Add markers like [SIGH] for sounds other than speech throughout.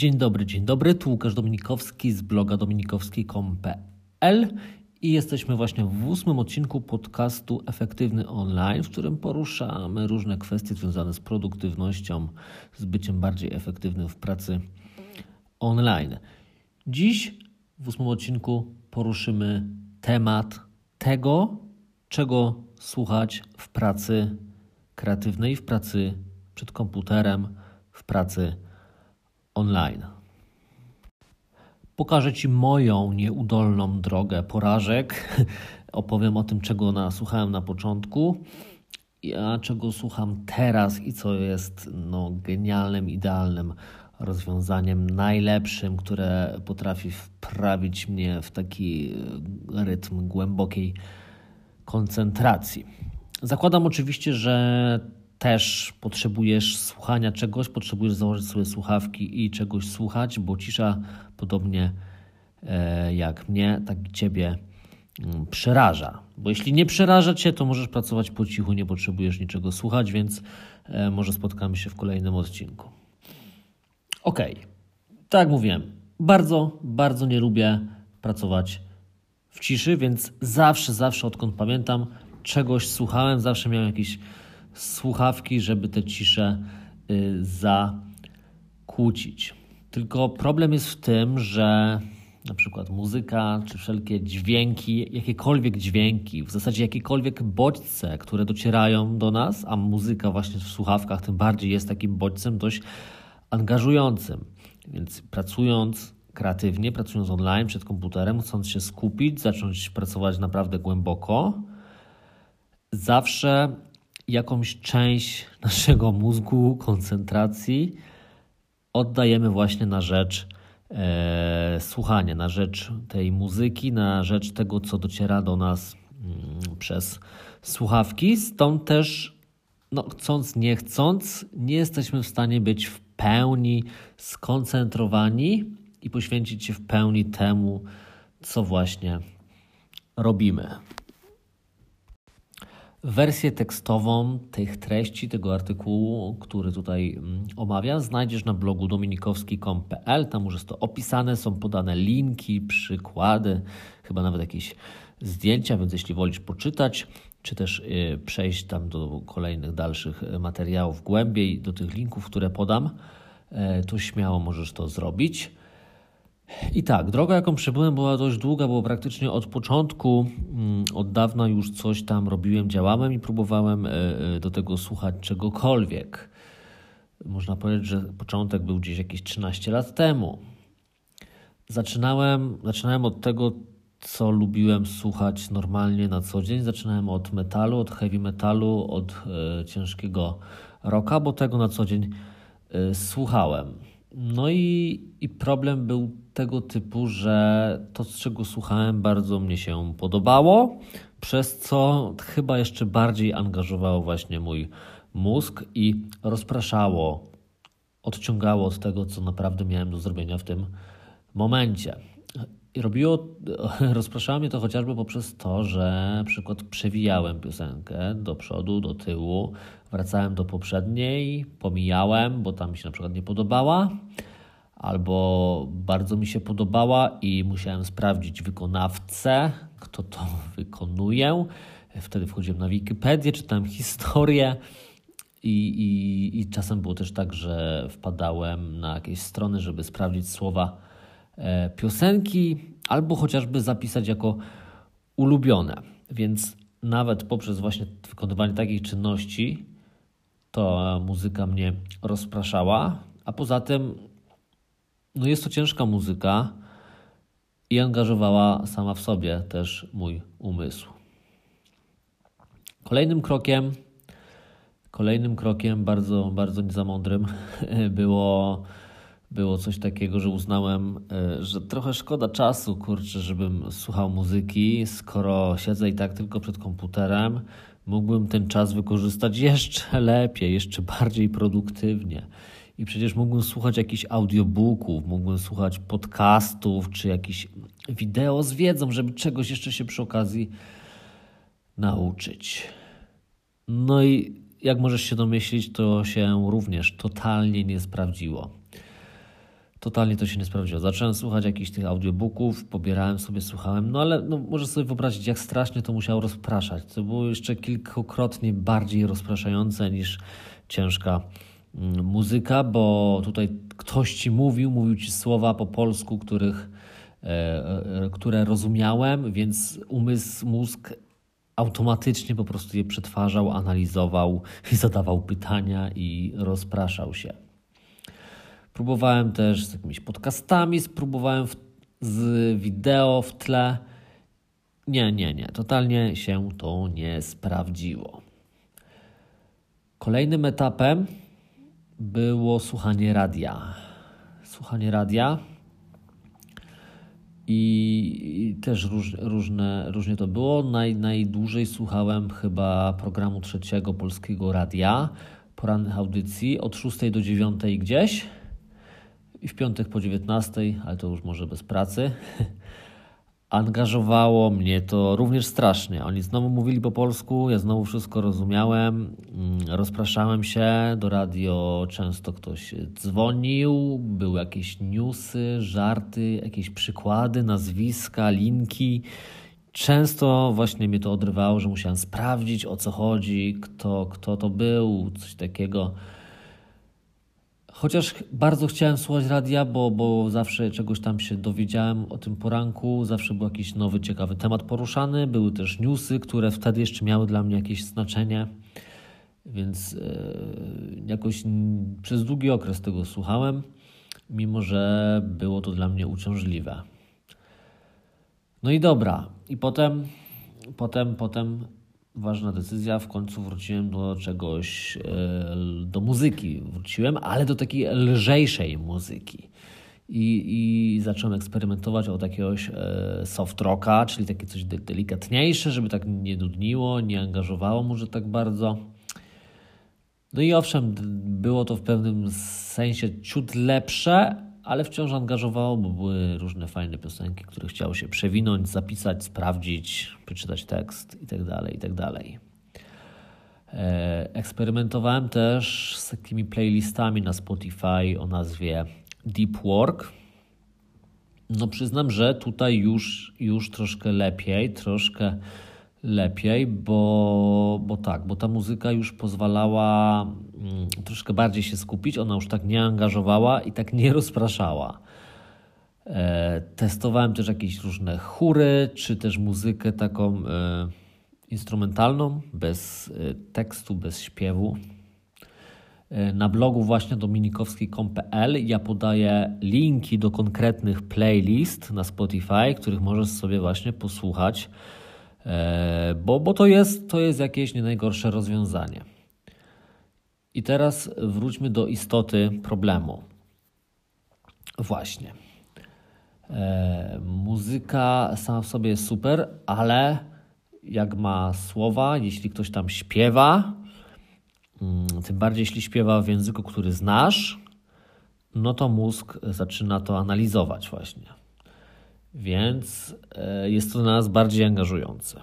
Dzień dobry, dzień dobry. Tu Łukasz Dominikowski z bloga dominikowski.pl i jesteśmy właśnie w ósmym odcinku podcastu Efektywny Online, w którym poruszamy różne kwestie związane z produktywnością, z byciem bardziej efektywnym w pracy online. Dziś w ósmym odcinku poruszymy temat tego, czego słuchać w pracy kreatywnej, w pracy przed komputerem, w pracy online. Pokażę Ci moją nieudolną drogę porażek. [LAUGHS] Opowiem o tym, czego nasłuchałem na początku, a czego słucham teraz i co jest no, genialnym, idealnym rozwiązaniem, najlepszym, które potrafi wprawić mnie w taki rytm głębokiej koncentracji. Zakładam oczywiście, że też potrzebujesz słuchania czegoś, potrzebujesz założyć sobie słuchawki i czegoś słuchać, bo cisza podobnie e, jak mnie, tak i ciebie mm, przeraża. Bo jeśli nie przeraża cię, to możesz pracować po cichu, nie potrzebujesz niczego słuchać, więc e, może spotkamy się w kolejnym odcinku. Ok, tak jak mówiłem, bardzo, bardzo nie lubię pracować w ciszy, więc zawsze, zawsze odkąd pamiętam, czegoś słuchałem, zawsze miałem jakiś słuchawki, żeby tę ciszę y, zakłócić. Tylko problem jest w tym, że na przykład muzyka, czy wszelkie dźwięki, jakiekolwiek dźwięki, w zasadzie jakiekolwiek bodźce, które docierają do nas, a muzyka właśnie w słuchawkach tym bardziej jest takim bodźcem dość angażującym. Więc pracując kreatywnie, pracując online przed komputerem, chcąc się skupić, zacząć pracować naprawdę głęboko, zawsze jakąś część [LAUGHS] naszego mózgu, koncentracji oddajemy właśnie na rzecz e, słuchania, na rzecz tej muzyki, na rzecz tego, co dociera do nas mm, przez słuchawki. Stąd też, no, chcąc, nie chcąc, nie jesteśmy w stanie być w pełni skoncentrowani i poświęcić się w pełni temu, co właśnie robimy. Wersję tekstową tych treści, tego artykułu, który tutaj mm, omawiam, znajdziesz na blogu dominikowski.pl. Tam już jest to opisane, są podane linki, przykłady, chyba nawet jakieś zdjęcia, więc jeśli wolisz poczytać, czy też y, przejść tam do kolejnych dalszych materiałów głębiej, do tych linków, które podam, y, to śmiało możesz to zrobić. I tak, droga, jaką przebyłem, była dość długa, bo praktycznie od początku, mm, od dawna już coś tam robiłem, działałem i próbowałem e, e, do tego słuchać czegokolwiek. Można powiedzieć, że początek był gdzieś jakieś 13 lat temu. Zaczynałem, zaczynałem od tego, co lubiłem słuchać normalnie na co dzień. Zaczynałem od metalu, od heavy metalu, od e, ciężkiego rocka, bo tego na co dzień słuchałem. No i, i problem był tego typu, że to, z czego słuchałem, bardzo mnie się podobało, przez co chyba jeszcze bardziej angażowało właśnie mój mózg i rozpraszało, odciągało od tego, co naprawdę miałem do zrobienia w tym momencie. I robiło, [LAUGHS] rozpraszało mnie to chociażby poprzez to, że na przykład przewijałem piosenkę do przodu, do tyłu, wracałem do poprzedniej, pomijałem, bo tam mi się na przykład nie podobała, albo bardzo mi się podobała i musiałem sprawdzić wykonawcę, kto to [LAUGHS] wykonuje. Wtedy wchodziłem na Wikipedię, czytałem historię. I, i, I czasem było też tak, że wpadałem na jakieś strony, żeby sprawdzić słowa e, piosenki, albo chociażby zapisać jako ulubione. Więc nawet poprzez właśnie wykonywanie takich czynności, to muzyka mnie rozpraszała, a poza tym no jest to ciężka muzyka i angażowała sama w sobie też mój umysł. Kolejnym krokiem, kolejnym krokiem, bardzo, bardzo niezamądrym, [LAUGHS] było, było coś takiego, że uznałem, e, że trochę szkoda czasu, kurczę, żebym słuchał muzyki, skoro siedzę i tak tylko przed komputerem, mógłbym ten czas wykorzystać [LAUGHS] jeszcze lepiej, jeszcze bardziej produktywnie. I przecież mógłbym słuchać jakichś audiobooków, mógłbym słuchać podcastów czy jakichś wideo z wiedzą, żeby czegoś jeszcze się przy okazji nauczyć. No i jak możesz się domyślić, to się również totalnie nie sprawdziło. Totalnie to się nie sprawdziło. Zacząłem słuchać jakichś tych audiobooków, pobierałem sobie, słuchałem, no ale no, może sobie wyobrazić, jak strasznie to musiało rozpraszać. To było jeszcze kilkukrotnie bardziej rozpraszające niż ciężka muzyka, bo tutaj ktoś ci mówił, mówił ci słowa po polsku, których, e, e, które rozumiałem, więc umysł, mózg automatycznie po prostu je przetwarzał, analizował i zadawał pytania i rozpraszał się. Próbowałem też z jakimiś podcastami, spróbowałem w, z wideo w tle. Nie, nie, nie. Totalnie się to nie sprawdziło. Kolejnym etapem było słuchanie radia. Słuchanie radia. I, też róż, różne, różnie to było. Naj, najdłużej słuchałem chyba programu trzeciego polskiego radia, porannych audycji od 6 do 9 gdzieś i w piątek po 19, ale to już może bez pracy. [LAUGHS] Angażowało mnie to również strasznie. Oni znowu mówili po polsku, ja znowu wszystko rozumiałem, mm, rozpraszałem się, do radio często ktoś dzwonił, były jakieś newsy, żarty, jakieś przykłady, nazwiska, linki. Często właśnie mnie to odrywało, że musiałem sprawdzić o co chodzi, kto, kto to był, coś takiego. Chociaż bardzo chciałem słuchać radia, bo, bo zawsze czegoś tam się dowiedziałem o tym poranku, zawsze był jakiś nowy, ciekawy temat poruszany. Były też newsy, które wtedy jeszcze miały dla mnie jakieś znaczenie, więc e, jakoś przez długi okres tego słuchałem, mimo że było to dla mnie uciążliwe. No i dobra, i potem, potem, potem ważna decyzja. W końcu wróciłem do czegoś, e, do muzyki. Wróciłem, ale do takiej lżejszej muzyki. I, i zacząłem eksperymentować od jakiegoś e, soft rocka, czyli takie coś delikatniejsze, żeby tak nie dudniło, nie angażowało może tak bardzo. No i owszem, było to w pewnym sensie ciut lepsze, ale wciąż angażowało, bo były różne fajne piosenki, które chciało się przewinąć, zapisać, sprawdzić, przeczytać tekst itd. Tak itd. Tak e, eksperymentowałem też z takimi playlistami na Spotify o nazwie Deep Work. No przyznam, że tutaj już, już troszkę lepiej, troszkę lepiej, bo, bo tak, bo ta muzyka już pozwalała mm, troszkę bardziej się skupić, ona już tak nie angażowała i tak nie rozpraszała. E, testowałem też jakieś różne chóry, czy też muzykę taką e, instrumentalną, bez e, tekstu, bez śpiewu. Na blogu właśnie dominikowski.pl ja podaję linki do konkretnych playlist na Spotify, których możesz sobie właśnie posłuchać bo, bo to, jest, to jest jakieś nie najgorsze rozwiązanie. I teraz wróćmy do istoty problemu. Właśnie. E, muzyka sama w sobie jest super, ale jak ma słowa, jeśli ktoś tam śpiewa, mm, tym bardziej jeśli śpiewa w języku, który znasz, no to mózg zaczyna to analizować właśnie więc e, jest to dla nas bardziej angażujące.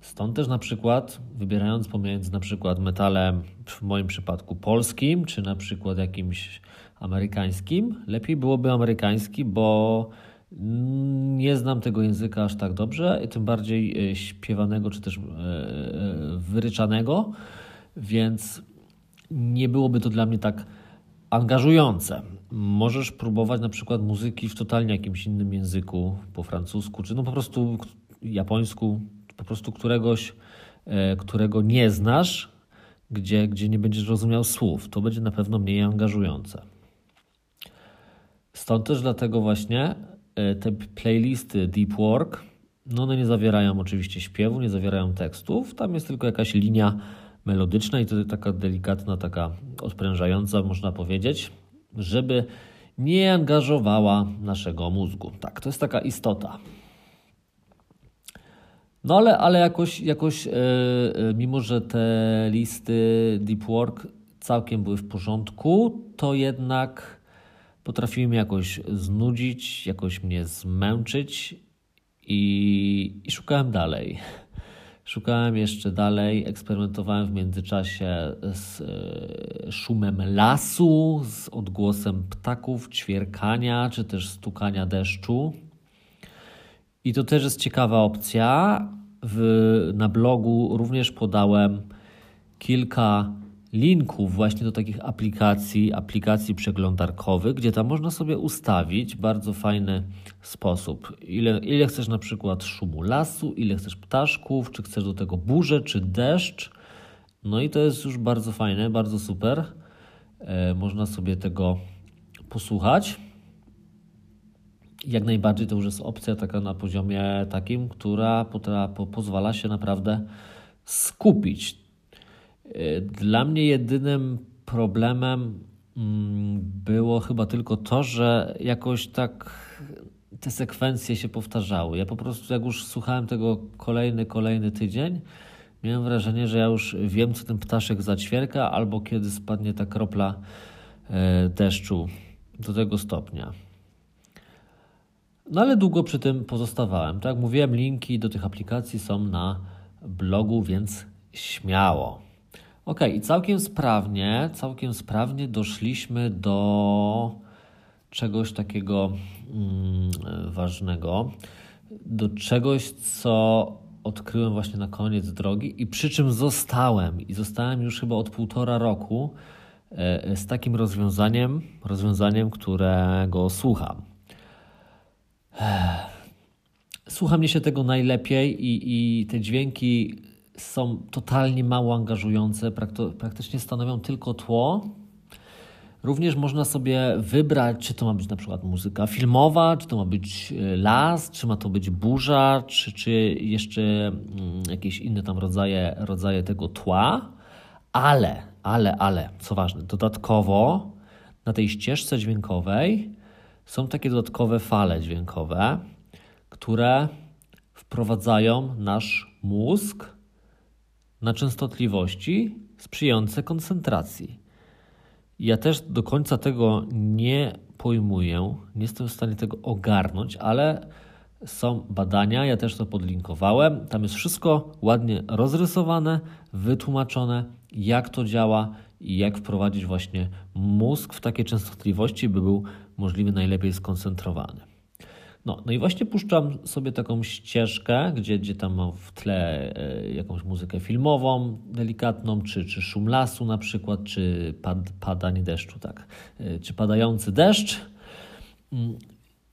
Stąd też na przykład, wybierając pomiędzy na przykład metalem w moim przypadku polskim, czy na przykład jakimś amerykańskim, lepiej byłoby amerykański, bo nie znam tego języka aż tak dobrze, tym bardziej e, śpiewanego czy też e, wyryczanego, więc nie byłoby to dla mnie tak angażujące. Możesz próbować na przykład muzyki w totalnie jakimś innym języku, po francusku, czy no po prostu japońsku, po prostu któregoś, e, którego nie znasz, gdzie, gdzie nie będziesz rozumiał słów. To będzie na pewno mniej angażujące. Stąd też dlatego właśnie e, te playlisty Deep Work, no one nie zawierają oczywiście śpiewu, nie zawierają tekstów, tam jest tylko jakaś linia melodyczna i to taka delikatna, taka odprężająca, można powiedzieć, żeby nie angażowała naszego mózgu. Tak, to jest taka istota. No ale, ale jakoś, jakoś yy, mimo że te listy Deep Work całkiem były w porządku, to jednak potrafiły mnie jakoś znudzić, jakoś mnie zmęczyć i, i szukałem dalej. Szukałem jeszcze dalej, eksperymentowałem w międzyczasie z e, szumem lasu, z odgłosem ptaków, ćwierkania czy też stukania deszczu. I to też jest ciekawa opcja. W, na blogu również podałem kilka linków właśnie do takich aplikacji, aplikacji przeglądarkowych, gdzie tam można sobie ustawić bardzo fajny sposób. Ile, ile chcesz na przykład szumu lasu, ile chcesz ptaszków, czy chcesz do tego burzę, czy deszcz. No i to jest już bardzo fajne, bardzo super. E, można sobie tego posłuchać. Jak najbardziej to już jest opcja taka na poziomie takim, która potra, po, pozwala się naprawdę skupić. Dla mnie jedynym problemem mm, było chyba tylko to, że jakoś tak te sekwencje się powtarzały. Ja po prostu, jak już słuchałem tego kolejny, kolejny tydzień, miałem wrażenie, że ja już wiem, co ten ptaszek zaćwierka, albo kiedy spadnie ta kropla e, deszczu do tego stopnia. No ale długo przy tym pozostawałem. Tak jak mówiłem, linki do tych aplikacji są na blogu, więc śmiało. Ok, i całkiem sprawnie, całkiem sprawnie doszliśmy do czegoś takiego mm, ważnego, do czegoś, co odkryłem właśnie na koniec drogi i przy czym zostałem. I zostałem już chyba od półtora roku e, z takim rozwiązaniem, rozwiązaniem, którego słucham. Słucha mnie się tego najlepiej i, i te dźwięki są totalnie mało angażujące, praktycznie stanowią tylko tło. Również można sobie wybrać, czy to ma być na przykład muzyka filmowa, czy to ma być e, las, czy ma to być burza, czy, czy jeszcze mm, jakieś inne tam rodzaje, rodzaje tego tła. Ale, ale, ale, co ważne, dodatkowo na tej ścieżce dźwiękowej są takie dodatkowe fale dźwiękowe, które wprowadzają nasz mózg na częstotliwości sprzyjające koncentracji. Ja też do końca tego nie pojmuję, nie jestem w stanie tego ogarnąć, ale są badania, ja też to podlinkowałem. Tam jest wszystko ładnie rozrysowane, wytłumaczone, jak to działa i jak wprowadzić właśnie mózg w takie częstotliwości, by był możliwie najlepiej skoncentrowany. No, no i właśnie puszczam sobie taką ścieżkę, gdzie, gdzie tam mam w tle e, jakąś muzykę filmową delikatną, czy, czy szum lasu na przykład, czy pad, padanie deszczu, tak, e, czy padający deszcz. Mm,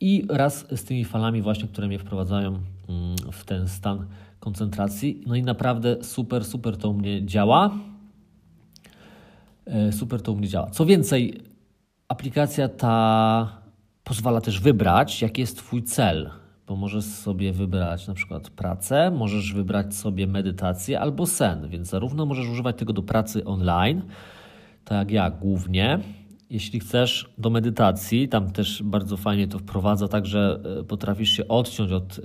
I raz z tymi falami właśnie, które mnie wprowadzają mm, w ten stan koncentracji. No i naprawdę super, super to u mnie działa. E, super to u mnie działa. Co więcej, aplikacja ta pozwala też wybrać, jaki jest Twój cel, bo możesz sobie wybrać na przykład pracę, możesz wybrać sobie medytację albo sen, więc zarówno możesz używać tego do pracy online, tak jak ja głównie. Jeśli chcesz do medytacji, tam też bardzo fajnie to wprowadza, tak że e, potrafisz się odciąć od y,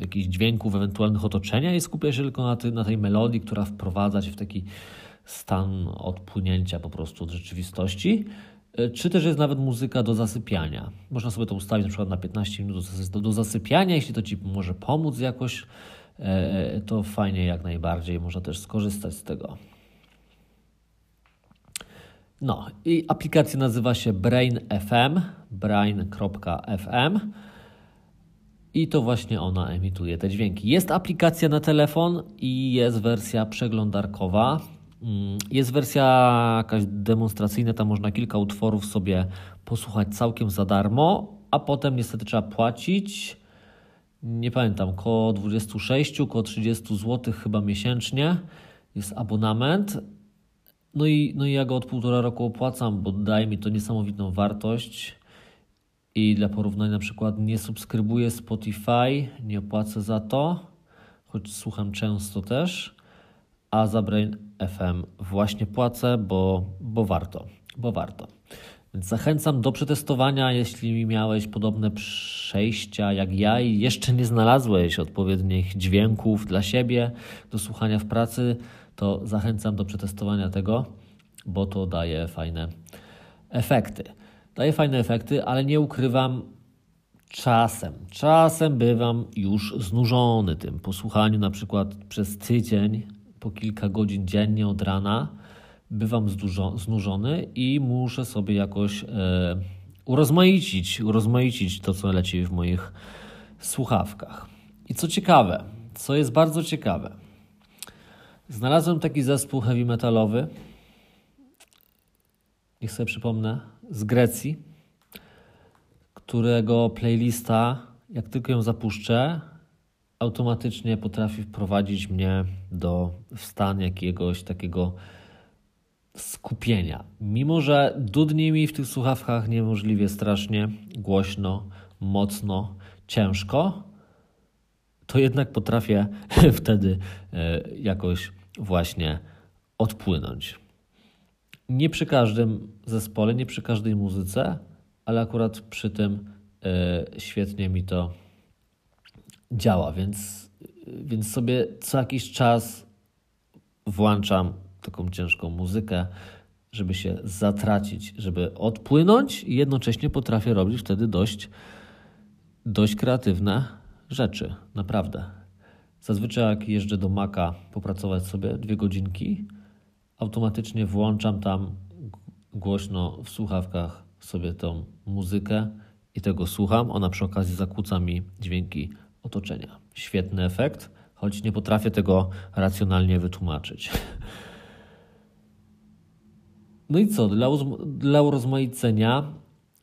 jakichś dźwięków ewentualnych otoczenia i skupiasz się tylko na, ty, na tej melodii, która wprowadza cię w taki stan odpłynięcia po prostu od rzeczywistości. E, czy też jest nawet muzyka do zasypiania. Można sobie to ustawić na przykład na 15 minut do, zasypiania, jeśli to Ci może pomóc jakoś, e, e, to fajnie jak najbardziej, można też skorzystać z tego. No i aplikacja nazywa się Brain FM, brain.fm i to właśnie ona emituje te dźwięki. Jest aplikacja na telefon i jest wersja przeglądarkowa. Mm, jest wersja jakaś demonstracyjna, tam można kilka utworów sobie posłuchać całkiem za darmo, a potem niestety trzeba płacić. Nie pamiętam, około 26, około 30 zł chyba miesięcznie jest abonament. No i, no i ja go od półtora roku opłacam, bo daje mi to niesamowitą wartość. I dla porównania, na przykład nie subskrybuję Spotify, nie opłacę za to, choć słucham często też a za Brain FM właśnie płacę, bo, bo warto, bo warto. Więc zachęcam do przetestowania, jeśli miałeś podobne przejścia jak ja i jeszcze nie znalazłeś odpowiednich dźwięków dla siebie do słuchania w pracy, to zachęcam do przetestowania tego, bo to daje fajne efekty. Daje fajne efekty, ale nie ukrywam, czasem, czasem bywam już znużony tym. Po słuchaniu na przykład przez tydzień, po kilka godzin dziennie od rana, bywam znużony i muszę sobie jakoś e, urozmaicić, urozmaicić to, co leci w moich słuchawkach. I co ciekawe, co jest bardzo ciekawe, znalazłem taki zespół heavy metalowy, niech sobie przypomnę, z Grecji, którego playlista, jak tylko ją zapuszczę, automatycznie potrafi wprowadzić mnie do w stan jakiegoś takiego skupienia. Mimo, że dudni mi w tych słuchawkach niemożliwie strasznie, głośno, mocno, ciężko, to jednak potrafię [LAUGHS] wtedy e, jakoś właśnie odpłynąć. Nie przy każdym zespole, nie przy każdej muzyce, ale akurat przy tym e, świetnie mi to działa, więc, więc sobie co jakiś czas włączam taką ciężką muzykę, żeby się zatracić, żeby odpłynąć i jednocześnie potrafię robić wtedy dość, dość kreatywne rzeczy, naprawdę. Zazwyczaj jak jeżdżę do Maka popracować sobie dwie godzinki, automatycznie włączam tam głośno w słuchawkach sobie tą muzykę i tego słucham. Ona przy okazji zakłóca mi dźwięki otoczenia. Świetny efekt, choć nie potrafię tego racjonalnie wytłumaczyć. No i co? Dla, dla urozmaicenia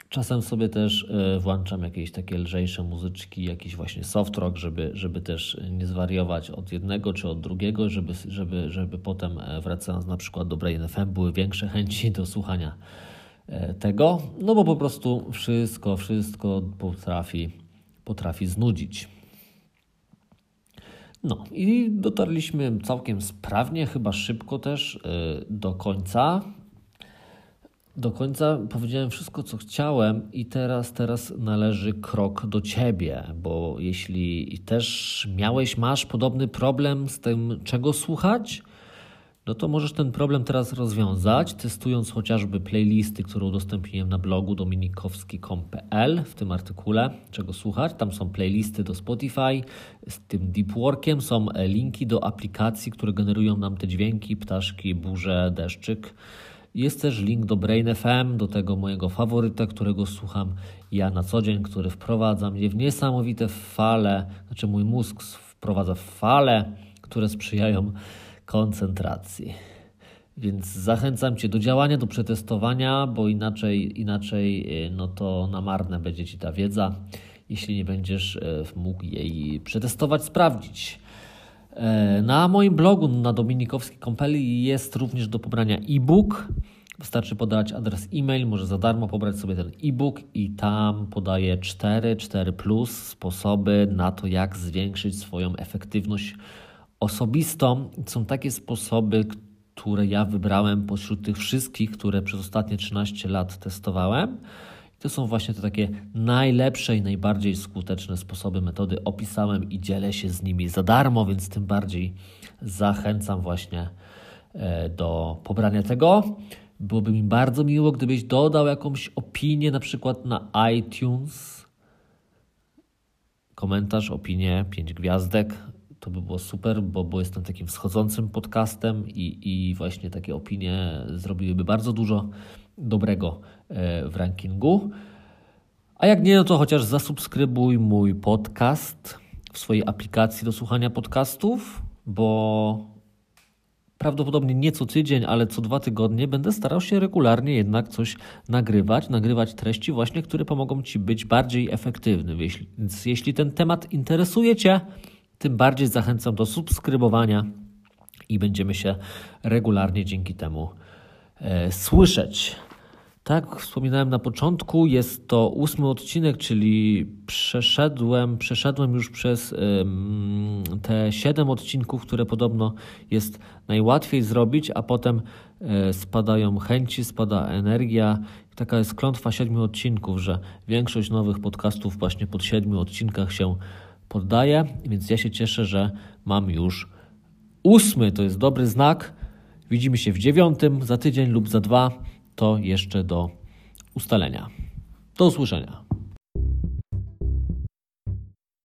czasem sobie też e, włączam jakieś takie lżejsze muzyczki, jakiś właśnie soft rock, żeby, żeby też nie zwariować od jednego czy od drugiego, żeby, żeby, żeby potem e, wracając na przykład do Brain FM były większe [LAUGHS] chęci do słuchania e, tego, no bo po prostu wszystko, wszystko potrafi, potrafi znudzić. No i dotarliśmy całkiem sprawnie, chyba szybko też do końca. Do końca powiedziałem wszystko, co chciałem, i teraz, teraz należy krok do ciebie, bo jeśli też miałeś, masz podobny problem z tym, czego słuchać, no to możesz ten problem teraz rozwiązać, testując chociażby playlisty, które udostępniłem na blogu dominikowski.com.pl w tym artykule, czego słuchać. Tam są playlisty do Spotify z tym deep workiem, są linki do aplikacji, które generują nam te dźwięki, ptaszki, burze, deszczyk jest też link do Brain FM, do tego mojego faworyta, którego słucham ja na co dzień, który wprowadza mnie w niesamowite fale, znaczy mój mózg wprowadza fale, które sprzyjają koncentracji. Więc zachęcam Cię do działania, do przetestowania, bo inaczej, inaczej y, no to na marne będzie Ci ta wiedza, jeśli nie będziesz y, mógł jej przetestować, sprawdzić. E, na moim blogu na dominikowskiej.pl jest również do pobrania e-book. Wystarczy podać adres e-mail, może za darmo pobrać sobie ten e-book i tam podaję 4, 4 plus sposoby na to, jak zwiększyć swoją efektywność osobistą. Są takie sposoby, które ja wybrałem pośród tych wszystkich, które przez ostatnie 13 lat testowałem. To są właśnie te takie najlepsze i najbardziej skuteczne sposoby, metody opisałem i dzielę się z nimi za darmo, więc tym bardziej zachęcam właśnie e, do pobrania tego. Byłoby mi bardzo miło, gdybyś dodał jakąś opinię, na przykład na iTunes. Komentarz, opinię, pięć gwiazdek. To by było super, bo, bo jestem takim wschodzącym podcastem i, i właśnie takie opinie zrobiłyby bardzo dużo dobrego e, w rankingu. A jak nie, no to chociaż zasubskrybuj mój podcast w swojej aplikacji do słuchania podcastów, bo prawdopodobnie nie co tydzień, ale co dwa tygodnie będę starał się regularnie jednak coś nagrywać, nagrywać treści właśnie, które pomogą Ci być bardziej efektywny. Więc jeśli ten temat interesuje Cię, tym bardziej zachęcam do subskrybowania i będziemy się regularnie dzięki temu e, słyszeć. Tak wspominałem na początku, jest to ósmy odcinek, czyli przeszedłem, przeszedłem już przez te siedem odcinków, które podobno jest najłatwiej zrobić, a potem y, spadają chęci, spada energia. Taka jest klątwa siedmiu odcinków, że większość nowych podcastów właśnie pod siedmiu odcinkach się poddaje, więc ja się cieszę, że mam już ósmy. To jest dobry znak. Widzimy się w dziewiątym za tydzień lub za dwa to jeszcze do ustalenia. Do usłyszenia.